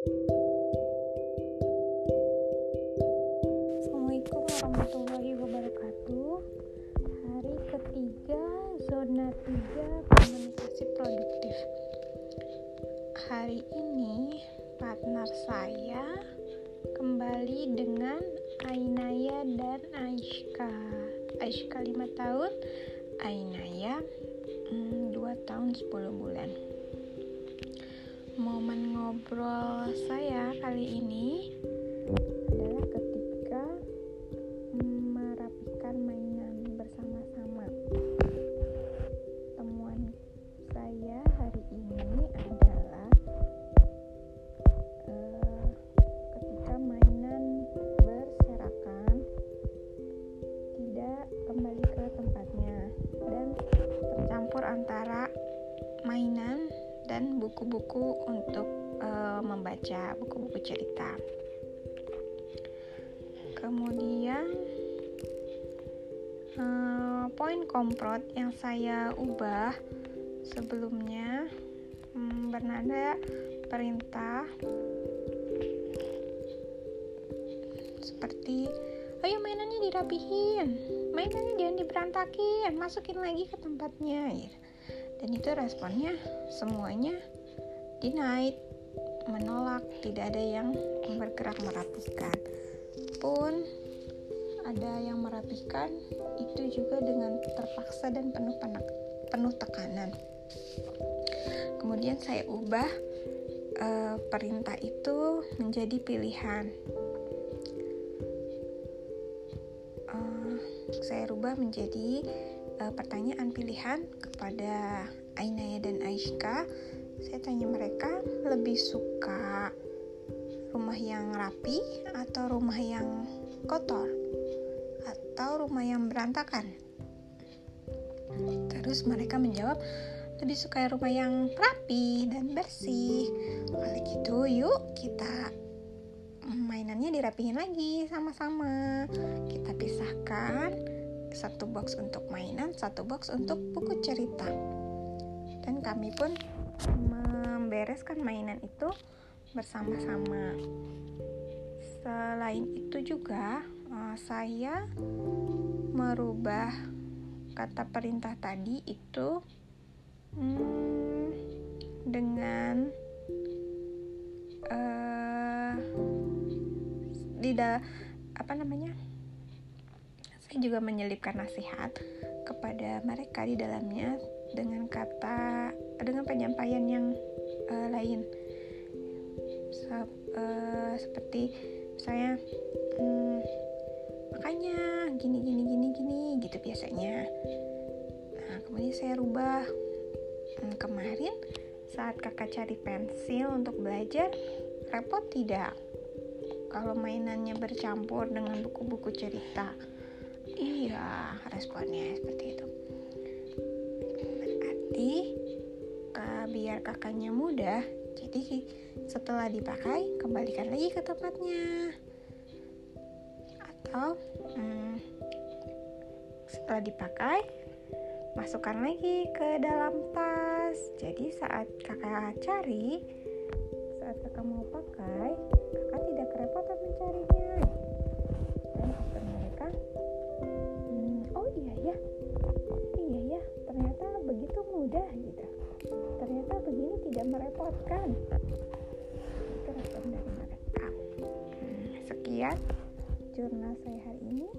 Assalamualaikum warahmatullahi wabarakatuh. Hari ketiga zona 3 komunikasi produktif. Hari ini partner saya kembali dengan Ainaya dan Aishka. Aishka 5 tahun Ainaya hmm, 2 tahun 10 bulan Momen ngobrol saya kali ini adalah ketika merapikan mainan bersama-sama. Temuan saya hari ini adalah uh, ketika mainan berserakan tidak kembali ke tempatnya dan tercampur antara mainan dan buku-buku untuk uh, membaca buku-buku cerita kemudian uh, poin komprot yang saya ubah sebelumnya um, bernada perintah seperti ayo mainannya dirapihin mainannya jangan diberantakin masukin lagi ke tempatnya ya. Dan itu responnya semuanya denied menolak tidak ada yang bergerak merapikan pun ada yang merapikan itu juga dengan terpaksa dan penuh penak, penuh tekanan. Kemudian saya ubah uh, perintah itu menjadi pilihan. Uh, saya rubah menjadi uh, pertanyaan pilihan kepada Ainaya dan Aishka. Saya tanya mereka lebih suka rumah yang rapi atau rumah yang kotor? Atau rumah yang berantakan? Terus mereka menjawab lebih suka rumah yang rapi dan bersih. Kalau gitu yuk kita mainannya dirapihin lagi sama-sama. Kita pisahkan satu box untuk mainan satu box untuk buku cerita dan kami pun membereskan mainan itu bersama-sama. Selain itu juga uh, saya merubah kata perintah tadi itu hmm, dengan uh, di apa namanya? Saya juga menyelipkan nasihat kepada mereka di dalamnya dengan kata dengan penyampaian yang uh, lain. Uh, seperti saya hmm, makanya gini gini gini gini gitu biasanya. Nah kemudian saya rubah. Hmm, kemarin saat kakak cari pensil untuk belajar repot tidak? Kalau mainannya bercampur dengan buku-buku cerita iya responnya seperti itu. Berarti biar kakaknya mudah jadi setelah dipakai kembalikan lagi ke tempatnya. Atau hmm, setelah dipakai masukkan lagi ke dalam tas. Jadi saat kakak cari saat kakak mau pakai kakak gitu. Ternyata begini tidak merepotkan. Itu respon dari sekian jurnal saya hari ini